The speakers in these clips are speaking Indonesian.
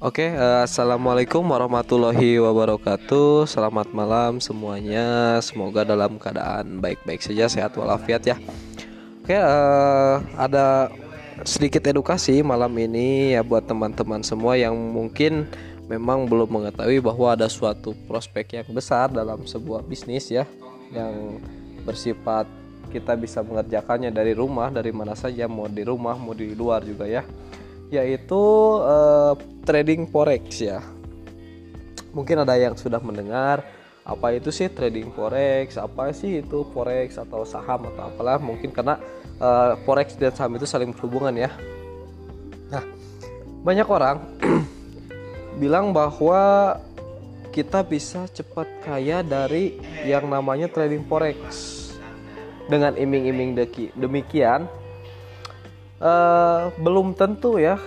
Oke, uh, assalamualaikum warahmatullahi wabarakatuh. Selamat malam semuanya. Semoga dalam keadaan baik-baik saja, sehat walafiat ya. Oke, uh, ada sedikit edukasi malam ini ya buat teman-teman semua yang mungkin memang belum mengetahui bahwa ada suatu prospek yang besar dalam sebuah bisnis ya, yang bersifat kita bisa mengerjakannya dari rumah, dari mana saja, mau di rumah, mau di luar juga ya yaitu uh, trading forex ya. Mungkin ada yang sudah mendengar apa itu sih trading forex, apa sih itu forex atau saham atau apalah mungkin karena uh, forex dan saham itu saling berhubungan ya. Nah, banyak orang bilang bahwa kita bisa cepat kaya dari yang namanya trading forex. Dengan iming-iming demikian, uh, belum tentu ya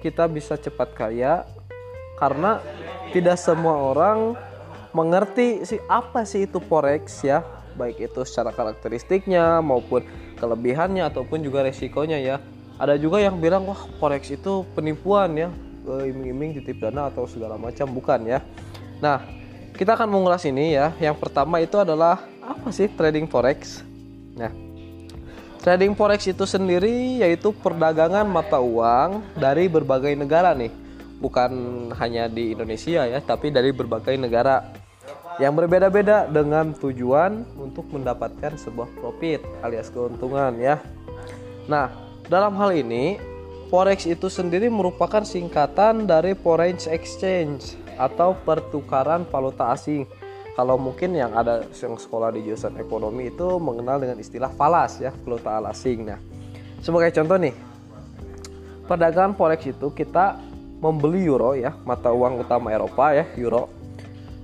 kita bisa cepat kaya karena tidak semua orang mengerti sih apa sih itu forex ya. Baik itu secara karakteristiknya maupun kelebihannya ataupun juga resikonya ya. Ada juga yang bilang wah forex itu penipuan ya iming-iming titip dana atau segala macam. Bukan ya. Nah kita akan mengulas ini ya. Yang pertama itu adalah apa sih trading forex? Nah Trading forex itu sendiri yaitu perdagangan mata uang dari berbagai negara nih. Bukan hanya di Indonesia ya, tapi dari berbagai negara yang berbeda-beda dengan tujuan untuk mendapatkan sebuah profit alias keuntungan ya. Nah, dalam hal ini forex itu sendiri merupakan singkatan dari foreign exchange atau pertukaran valuta asing kalau mungkin yang ada yang sekolah di jurusan ekonomi itu mengenal dengan istilah falas ya valuta asing. Nah sebagai contoh nih perdagangan forex itu kita membeli euro ya mata uang utama Eropa ya euro.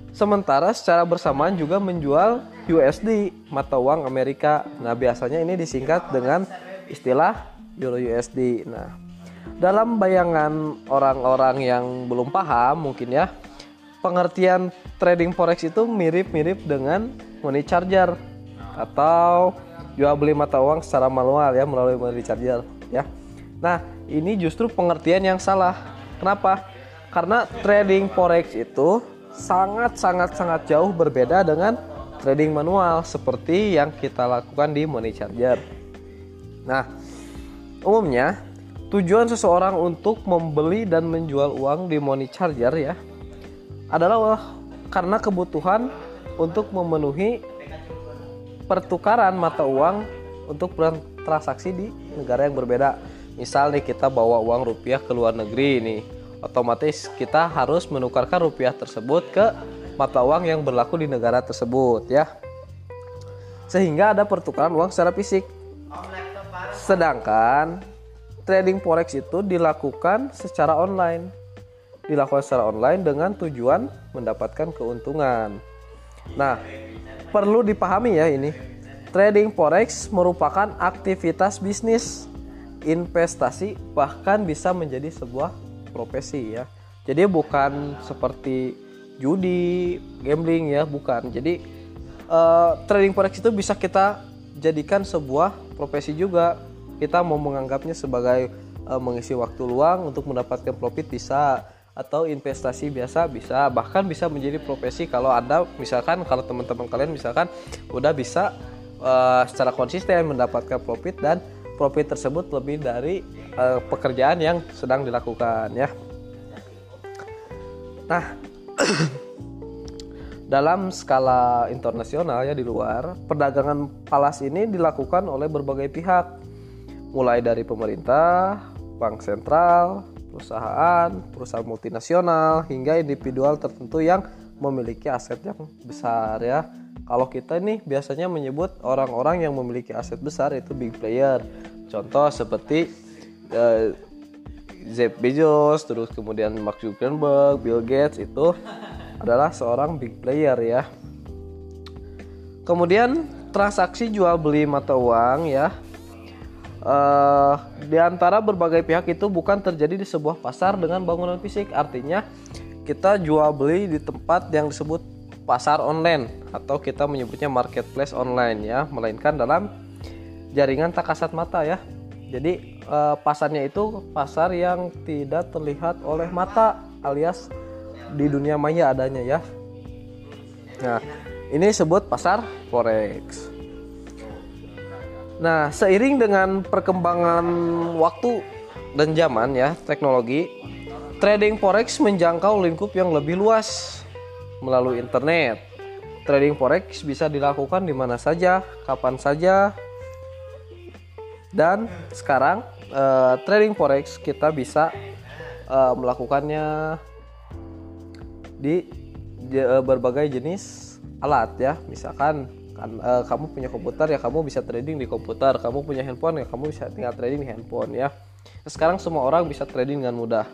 Sementara secara bersamaan juga menjual USD mata uang Amerika. Nah biasanya ini disingkat dengan istilah euro USD nah dalam bayangan orang-orang yang belum paham mungkin ya pengertian trading forex itu mirip-mirip dengan money charger atau jual beli mata uang secara manual ya melalui money charger ya. Nah, ini justru pengertian yang salah. Kenapa? Karena trading forex itu sangat sangat sangat jauh berbeda dengan trading manual seperti yang kita lakukan di money charger. Nah, umumnya tujuan seseorang untuk membeli dan menjual uang di money charger ya adalah karena kebutuhan untuk memenuhi pertukaran mata uang untuk transaksi di negara yang berbeda. Misal nih kita bawa uang rupiah ke luar negeri ini, otomatis kita harus menukarkan rupiah tersebut ke mata uang yang berlaku di negara tersebut ya. Sehingga ada pertukaran uang secara fisik. Sedangkan trading forex itu dilakukan secara online dilakukan secara online dengan tujuan mendapatkan keuntungan. Nah, perlu dipahami ya ini. Trading forex merupakan aktivitas bisnis, investasi bahkan bisa menjadi sebuah profesi ya. Jadi bukan seperti judi, gambling ya, bukan. Jadi uh, trading forex itu bisa kita jadikan sebuah profesi juga. Kita mau menganggapnya sebagai uh, mengisi waktu luang untuk mendapatkan profit bisa atau investasi biasa bisa bahkan bisa menjadi profesi kalau anda misalkan kalau teman-teman kalian misalkan udah bisa uh, secara konsisten mendapatkan profit dan profit tersebut lebih dari uh, pekerjaan yang sedang dilakukan ya. Nah dalam skala internasional ya di luar perdagangan falas ini dilakukan oleh berbagai pihak. Mulai dari pemerintah bank sentral perusahaan, perusahaan multinasional hingga individual tertentu yang memiliki aset yang besar ya. Kalau kita nih biasanya menyebut orang-orang yang memiliki aset besar itu big player. Contoh seperti uh, Jeff Bezos, terus kemudian Mark Zuckerberg, Bill Gates itu adalah seorang big player ya. Kemudian transaksi jual beli mata uang ya uh, di antara berbagai pihak itu bukan terjadi di sebuah pasar dengan bangunan fisik. Artinya kita jual beli di tempat yang disebut pasar online atau kita menyebutnya marketplace online ya, melainkan dalam jaringan tak kasat mata ya. Jadi uh, pasarnya itu pasar yang tidak terlihat oleh mata alias di dunia maya adanya ya. Nah, ini disebut pasar forex. Nah, seiring dengan perkembangan waktu dan zaman ya, teknologi, trading forex menjangkau lingkup yang lebih luas melalui internet. Trading forex bisa dilakukan di mana saja, kapan saja. Dan sekarang uh, trading forex kita bisa uh, melakukannya di, di uh, berbagai jenis alat ya. Misalkan kan uh, kamu punya komputer ya kamu bisa trading di komputer. Kamu punya handphone ya kamu bisa tinggal trading di handphone ya. Sekarang semua orang bisa trading dengan mudah.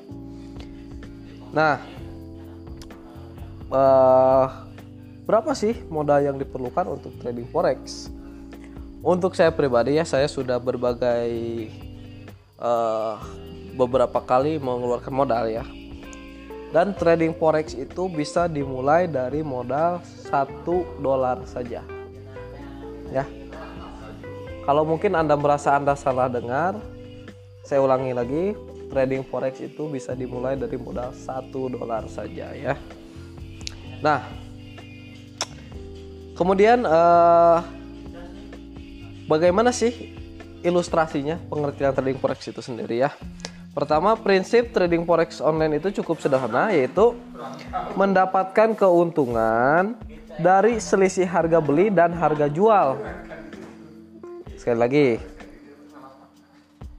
Nah uh, berapa sih modal yang diperlukan untuk trading forex? Untuk saya pribadi ya saya sudah berbagai uh, beberapa kali mengeluarkan modal ya. Dan trading forex itu bisa dimulai dari modal satu dolar saja ya. Kalau mungkin anda merasa anda salah dengar saya ulangi lagi trading forex itu bisa dimulai dari modal satu dolar saja ya. Nah kemudian eh, bagaimana sih ilustrasinya pengertian trading forex itu sendiri ya? Pertama, prinsip trading forex online itu cukup sederhana, yaitu mendapatkan keuntungan dari selisih harga beli dan harga jual. Sekali lagi,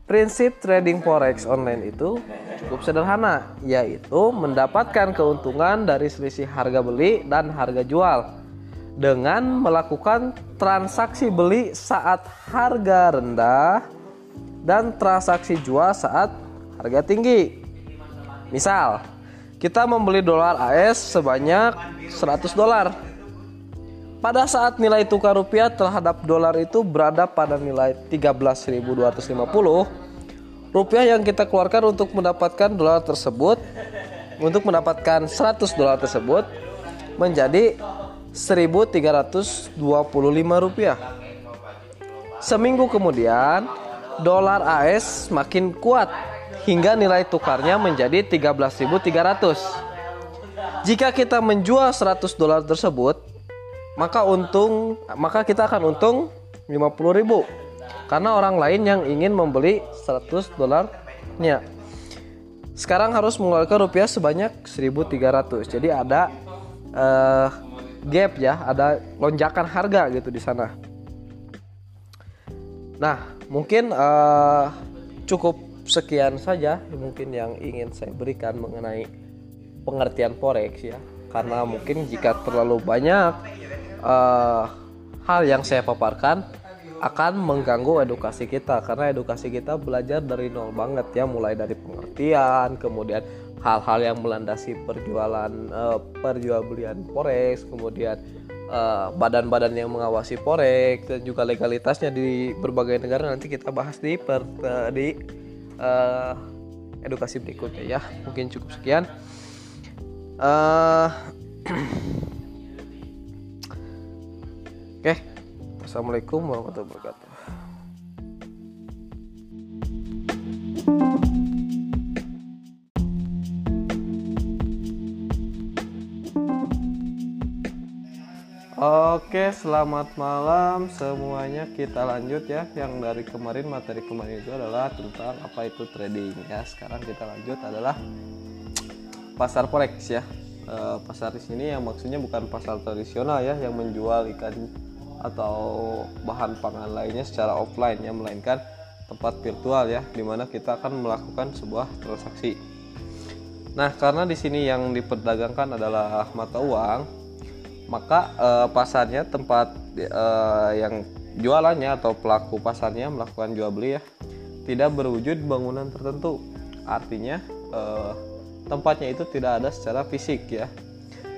prinsip trading forex online itu cukup sederhana, yaitu mendapatkan keuntungan dari selisih harga beli dan harga jual dengan melakukan transaksi beli saat harga rendah dan transaksi jual saat harga tinggi. Misal, kita membeli dolar AS sebanyak 100 dolar pada saat nilai tukar rupiah terhadap dolar itu berada pada nilai 13.250, rupiah yang kita keluarkan untuk mendapatkan dolar tersebut untuk mendapatkan 100 dolar tersebut menjadi 1.325 rupiah. Seminggu kemudian, dolar AS makin kuat hingga nilai tukarnya menjadi 13.300. Jika kita menjual 100 dolar tersebut, maka untung maka kita akan untung 50.000 karena orang lain yang ingin membeli 100 dolarnya. Sekarang harus mengeluarkan rupiah sebanyak 1.300. Jadi ada uh, gap ya, ada lonjakan harga gitu di sana. Nah, mungkin uh, cukup sekian saja mungkin yang ingin saya berikan mengenai pengertian forex ya. Karena mungkin jika terlalu banyak uh, hal yang saya paparkan akan mengganggu edukasi kita. Karena edukasi kita belajar dari nol banget ya. Mulai dari pengertian kemudian hal-hal yang melandasi perjualan uh, perjualbelian forex kemudian eh, badan-badan uh, yang mengawasi forex dan juga legalitasnya di berbagai negara. Nanti kita bahas di per, uh, di uh, edukasi berikutnya ya. Mungkin cukup sekian uh, Oke, assalamualaikum warahmatullahi wabarakatuh. Oke, selamat malam semuanya. Kita lanjut ya. Yang dari kemarin materi kemarin itu adalah tentang apa itu trading ya. Sekarang kita lanjut adalah pasar forex ya. E, pasar di sini yang maksudnya bukan pasar tradisional ya yang menjual ikan atau bahan pangan lainnya secara offline ya melainkan tempat virtual ya di mana kita akan melakukan sebuah transaksi. Nah karena di sini yang diperdagangkan adalah mata uang, maka eh, pasarnya tempat eh, yang jualannya atau pelaku pasarnya melakukan jual beli ya tidak berwujud bangunan tertentu. Artinya tempatnya itu tidak ada secara fisik ya.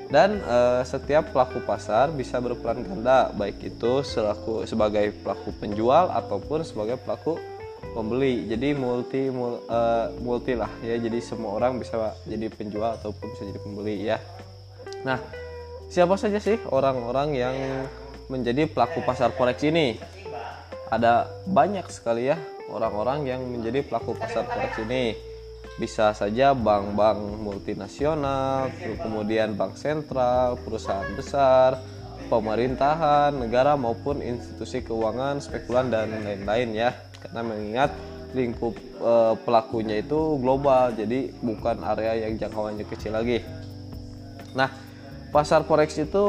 Dan uh, setiap pelaku pasar bisa berperan ganda baik itu selaku sebagai pelaku penjual ataupun sebagai pelaku pembeli. Jadi multi mul, uh, multi lah ya. Jadi semua orang bisa jadi penjual ataupun bisa jadi pembeli ya. Nah siapa saja sih orang-orang yang menjadi pelaku pasar forex ini? Ada banyak sekali ya orang-orang yang menjadi pelaku pasar forex ini bisa saja bank-bank multinasional, kemudian bank sentral, perusahaan besar, pemerintahan, negara maupun institusi keuangan, spekulan dan lain-lain ya. Karena mengingat lingkup e, pelakunya itu global, jadi bukan area yang jangkauannya kecil lagi. Nah, pasar forex itu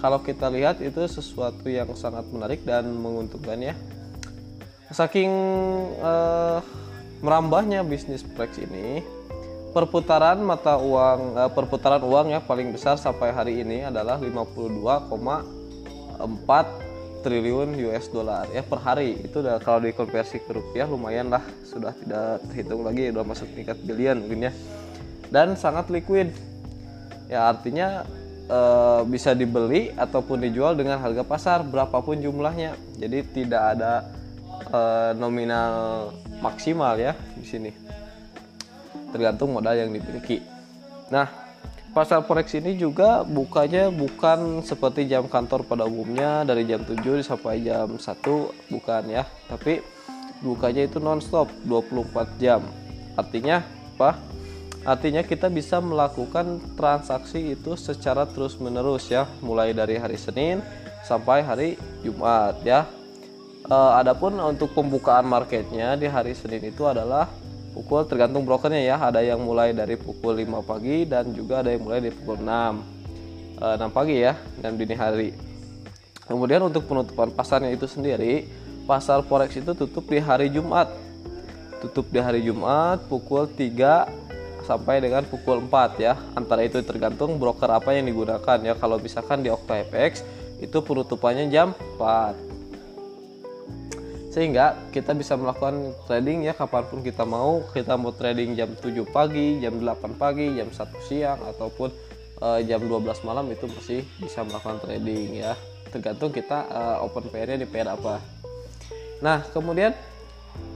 kalau kita lihat itu sesuatu yang sangat menarik dan menguntungkan ya. Saking e, merambahnya bisnis forex ini, perputaran mata uang e, perputaran uang ya paling besar sampai hari ini adalah 52,4 triliun US dollar ya per hari. Itu udah kalau dikonversi ke rupiah lumayan lah sudah tidak terhitung lagi udah masuk tingkat billion mungkin ya. Dan sangat liquid. Ya artinya e, bisa dibeli ataupun dijual dengan harga pasar berapapun jumlahnya. Jadi tidak ada e, nominal maksimal ya di sini tergantung modal yang dimiliki nah Pasar forex ini juga bukanya bukan seperti jam kantor pada umumnya dari jam 7 sampai jam 1 bukan ya, tapi bukanya itu nonstop 24 jam. Artinya apa? Artinya kita bisa melakukan transaksi itu secara terus-menerus ya, mulai dari hari Senin sampai hari Jumat ya. E, adapun untuk pembukaan marketnya di hari Senin itu adalah pukul tergantung brokernya ya ada yang mulai dari pukul 5 pagi dan juga ada yang mulai dari pukul 6 e, 6 pagi ya dan dini hari. Kemudian untuk penutupan pasarnya itu sendiri pasar forex itu tutup di hari Jumat. Tutup di hari Jumat pukul 3 sampai dengan pukul 4 ya. Antara itu tergantung broker apa yang digunakan ya. Kalau misalkan di OctaFX itu penutupannya jam 4 sehingga kita bisa melakukan trading ya kapan pun kita mau. Kita mau trading jam 7 pagi jam 8 pagi jam 1 siang ataupun uh, jam 12 malam itu masih bisa melakukan trading ya. Tergantung kita uh, open pair-nya di pair apa. Nah kemudian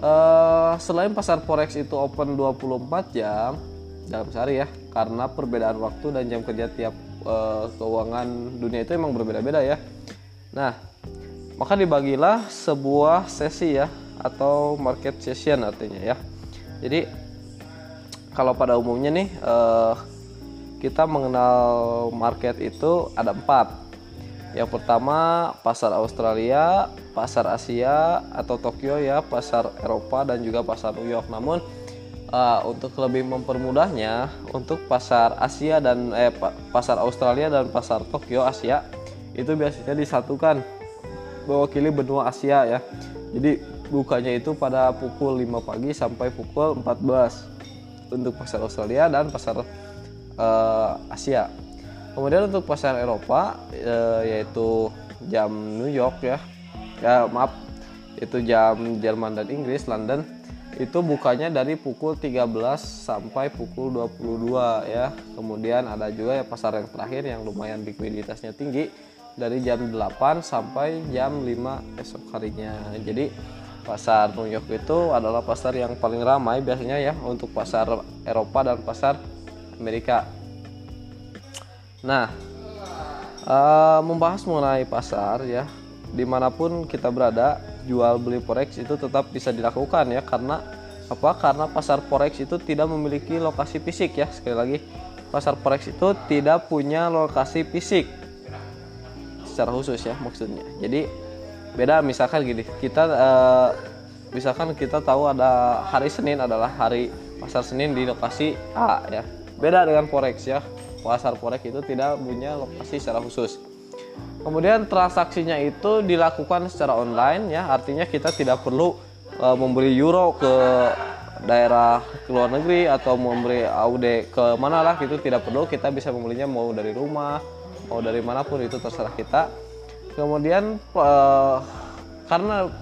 uh, selain pasar forex itu open 24 jam dalam sehari ya karena perbedaan waktu dan jam kerja tiap uh, keuangan dunia itu emang berbeda-beda ya. Nah maka dibagilah sebuah sesi ya atau market session artinya ya. Jadi kalau pada umumnya nih eh, kita mengenal market itu ada empat. Yang pertama pasar Australia pasar Asia atau Tokyo ya pasar Eropa dan juga pasar New York. Namun uh, untuk lebih mempermudahnya untuk pasar Asia dan eh, pasar Australia dan pasar Tokyo Asia itu biasanya disatukan mewakili benua Asia ya. Jadi bukanya itu pada pukul 5 pagi sampai pukul 14 untuk pasar Australia dan pasar uh, Asia. Kemudian untuk pasar Eropa uh, yaitu jam New York ya. Ya maaf itu jam Jerman dan Inggris London itu bukanya dari pukul 13 sampai pukul 22 ya. Kemudian ada juga ya pasar yang terakhir yang lumayan likuiditasnya tinggi dari jam 8 sampai jam 5 esok harinya. Jadi pasar New York itu adalah pasar yang paling ramai biasanya ya untuk pasar Eropa dan pasar Amerika. Nah, uh, membahas mengenai pasar ya, di mana pun kita berada, jual beli forex itu tetap bisa dilakukan ya karena apa? Karena pasar forex itu tidak memiliki lokasi fisik ya. Sekali lagi, pasar forex itu tidak punya lokasi fisik secara khusus ya maksudnya. Jadi beda misalkan gini kita uh, misalkan kita tahu ada hari Senin adalah hari pasar Senin di lokasi A ya. Beda dengan forex ya. Pasar forex itu tidak punya lokasi secara khusus. Kemudian transaksinya itu dilakukan secara online ya. Artinya kita tidak perlu uh, membeli euro ke daerah ke luar negeri atau memberi AUD ke mana lah gitu. Tidak perlu kita bisa membelinya mau dari rumah mau dari mana pun itu terserah kita. Kemudian uh, karena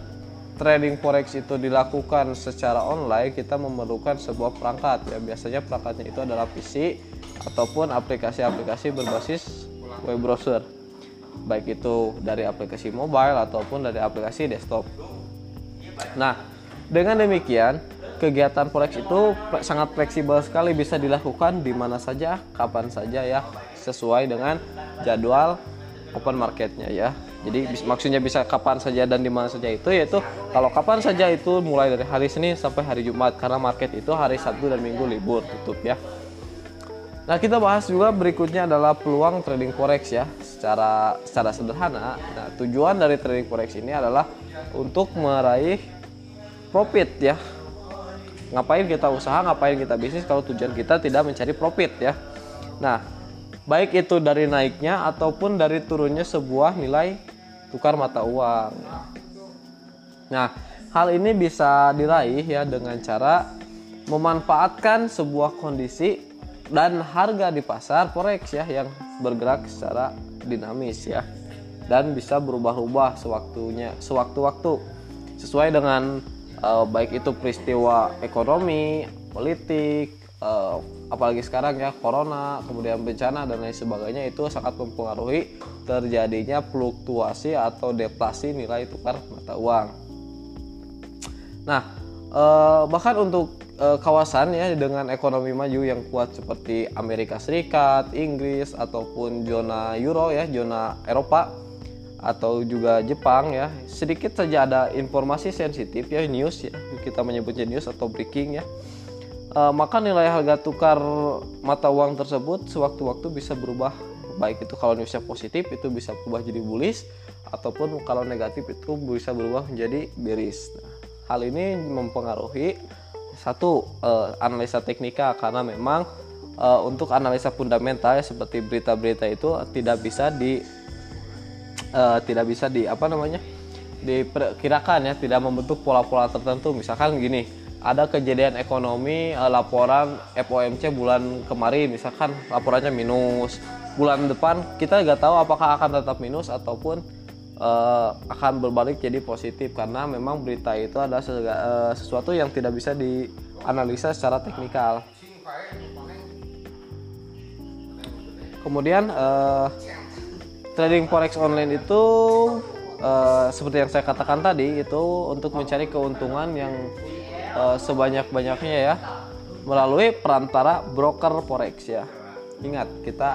trading forex itu dilakukan secara online kita memerlukan sebuah perangkat. Ya biasanya perangkatnya itu adalah PC ataupun aplikasi-aplikasi berbasis web browser. Baik itu dari aplikasi mobile ataupun dari aplikasi desktop. Nah dengan demikian kegiatan forex itu sangat fleksibel sekali bisa dilakukan di mana saja kapan saja ya sesuai dengan jadwal open marketnya ya Jadi maksudnya bisa kapan saja dan di mana saja itu yaitu kalau kapan saja itu mulai dari hari Senin sampai hari Jumat karena market itu hari Sabtu dan Minggu libur tutup ya. Nah kita bahas juga berikutnya adalah peluang trading forex ya secara secara sederhana. Nah tujuan dari trading forex ini adalah untuk meraih profit ya. Ngapain kita usaha, ngapain kita bisnis kalau tujuan kita tidak mencari profit ya. Nah baik itu dari naiknya ataupun dari turunnya sebuah nilai tukar mata uang. Nah, hal ini bisa diraih ya dengan cara memanfaatkan sebuah kondisi dan harga di pasar forex ya yang bergerak secara dinamis ya dan bisa berubah-ubah sewaktunya sewaktu-waktu sesuai dengan uh, baik itu peristiwa ekonomi, politik, uh, apalagi sekarang ya corona kemudian bencana dan lain sebagainya itu sangat mempengaruhi terjadinya fluktuasi atau deflasi nilai tukar mata uang. Nah eh, bahkan untuk eh, kawasan ya dengan ekonomi maju yang kuat seperti Amerika Serikat, Inggris ataupun zona Euro ya zona Eropa atau juga Jepang ya sedikit saja ada informasi sensitif ya news ya kita menyebutnya news atau breaking ya uh, maka nilai harga tukar mata uang tersebut sewaktu-waktu bisa berubah. Baik itu kalau newsnya positif itu bisa berubah jadi bullish ataupun kalau negatif itu bisa berubah menjadi bearish. Nah, hal ini mempengaruhi satu uh, analisa teknika karena memang uh, untuk analisa fundamental seperti berita-berita itu tidak bisa di uh, tidak bisa di apa namanya diperkirakan ya tidak membentuk pola-pola tertentu. Misalkan gini ada kejadian ekonomi uh, laporan FOMC bulan kemarin misalkan laporannya minus. Bulan depan kita nggak tahu apakah akan tetap minus ataupun uh, akan berbalik jadi positif. Karena memang berita itu adalah uh, sesuatu yang tidak bisa dianalisa secara teknikal. Kemudian trading forex online itu seperti yang saya katakan tadi itu untuk mencari keuntungan yang uh, sebanyak-banyaknya ya melalui perantara broker forex ya. Ingat kita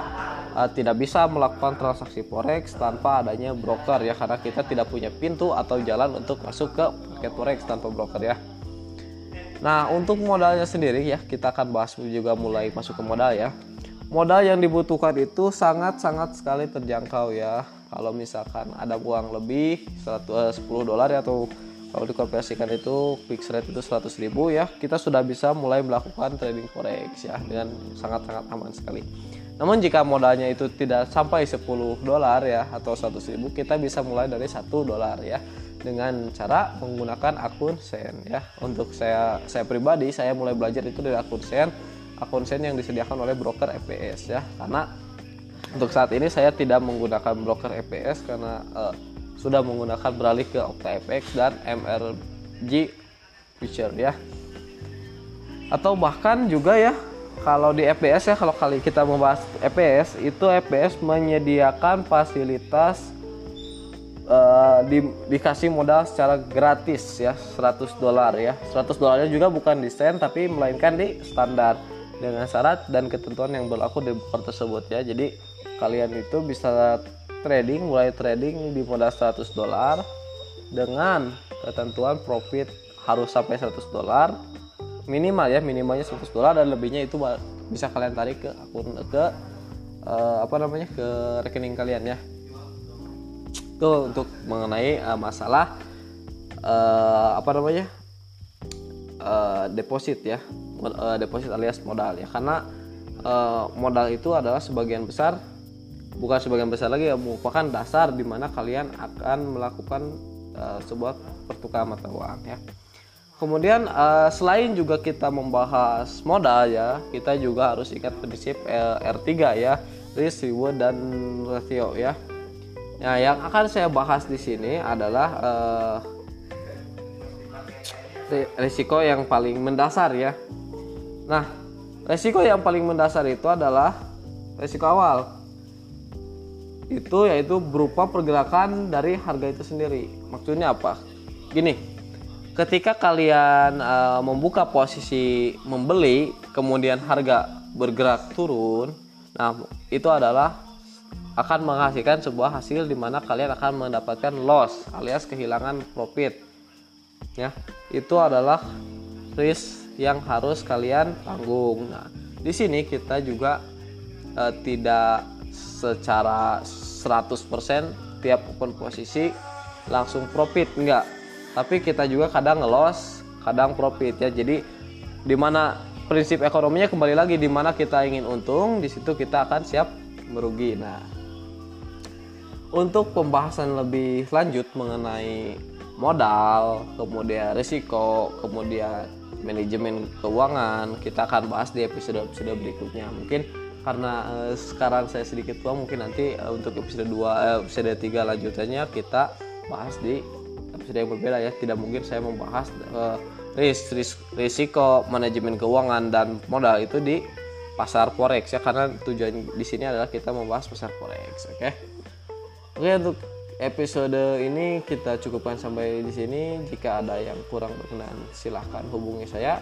uh, tidak bisa melakukan transaksi forex tanpa adanya broker ya karena kita tidak punya pintu atau jalan untuk masuk ke market forex tanpa broker ya. Nah untuk modalnya sendiri ya kita akan bahas juga mulai masuk ke modal ya. Modal yang dibutuhkan itu sangat-sangat sekali terjangkau ya. Kalau misalkan ada uang lebih 110 dolar ya atau kalau dikonversikan itu fixed rate itu 100 ribu ya. Kita sudah bisa mulai melakukan trading forex ya dengan sangat-sangat aman sekali. Namun jika modalnya itu tidak sampai 10 dolar ya atau 100 ribu kita bisa mulai dari 1 dolar ya. Dengan cara menggunakan akun sen ya. Untuk saya saya pribadi saya mulai belajar itu dari akun sen. Akun sen yang disediakan oleh broker EPS ya. Karena untuk saat ini saya tidak menggunakan broker EPS karena uh, sudah menggunakan beralih ke OctaFX dan MRG Future ya. Atau bahkan juga ya kalau di FPS ya kalau kali kita membahas FPS itu FPS menyediakan fasilitas uh, di, dikasih modal secara gratis ya 100 dolar ya. 100 dolarnya juga bukan di sen tapi melainkan di standar dengan syarat dan ketentuan yang berlaku di tersebut ya. Jadi kalian itu bisa trading mulai trading di modal 100 dolar dengan ketentuan profit harus sampai 100 dolar. Minimal ya minimalnya 100 dolar dan lebihnya itu bisa kalian tarik ke akun ke uh, apa namanya ke rekening kalian ya. Itu untuk mengenai uh, masalah uh, apa namanya uh, deposit ya uh, deposit alias modal ya. Karena uh, modal itu adalah sebagian besar bukan sebagian besar lagi ya merupakan dasar di mana kalian akan melakukan uh, sebuah pertukaran mata uang ya. Kemudian uh, selain juga kita membahas modal ya, kita juga harus ikat prinsip uh, R3 ya, risk reward dan ratio ya. Nah, yang akan saya bahas di sini adalah uh, risiko yang paling mendasar ya. Nah, risiko yang paling mendasar itu adalah risiko awal itu yaitu berupa pergerakan dari harga itu sendiri. Maksudnya apa? Gini, ketika kalian uh, membuka posisi membeli, kemudian harga bergerak turun, nah itu adalah akan menghasilkan sebuah hasil di mana kalian akan mendapatkan loss alias kehilangan profit. Ya, itu adalah risk yang harus kalian tanggung. Nah, di sini kita juga eh, tidak secara 100% tiap open posisi langsung profit enggak. Tapi kita juga kadang ngelos, kadang profit ya. Jadi di mana prinsip ekonominya kembali lagi di mana kita ingin untung, di situ kita akan siap merugi. Nah, untuk pembahasan lebih lanjut mengenai modal, kemudian risiko, kemudian manajemen keuangan, kita akan bahas di episode-episode berikutnya. Mungkin karena uh, sekarang saya sedikit tua, mungkin nanti uh, untuk episode 2 uh, episode 3 lanjutannya kita bahas di episode yang berbeda ya. Tidak mungkin saya membahas uh, ris, ris risiko, manajemen keuangan dan modal itu di pasar forex ya karena tujuan di sini adalah kita membahas pasar forex, oke. Okay? Oke untuk episode ini kita cukupkan sampai di sini. Jika ada yang kurang berkenan silahkan hubungi saya.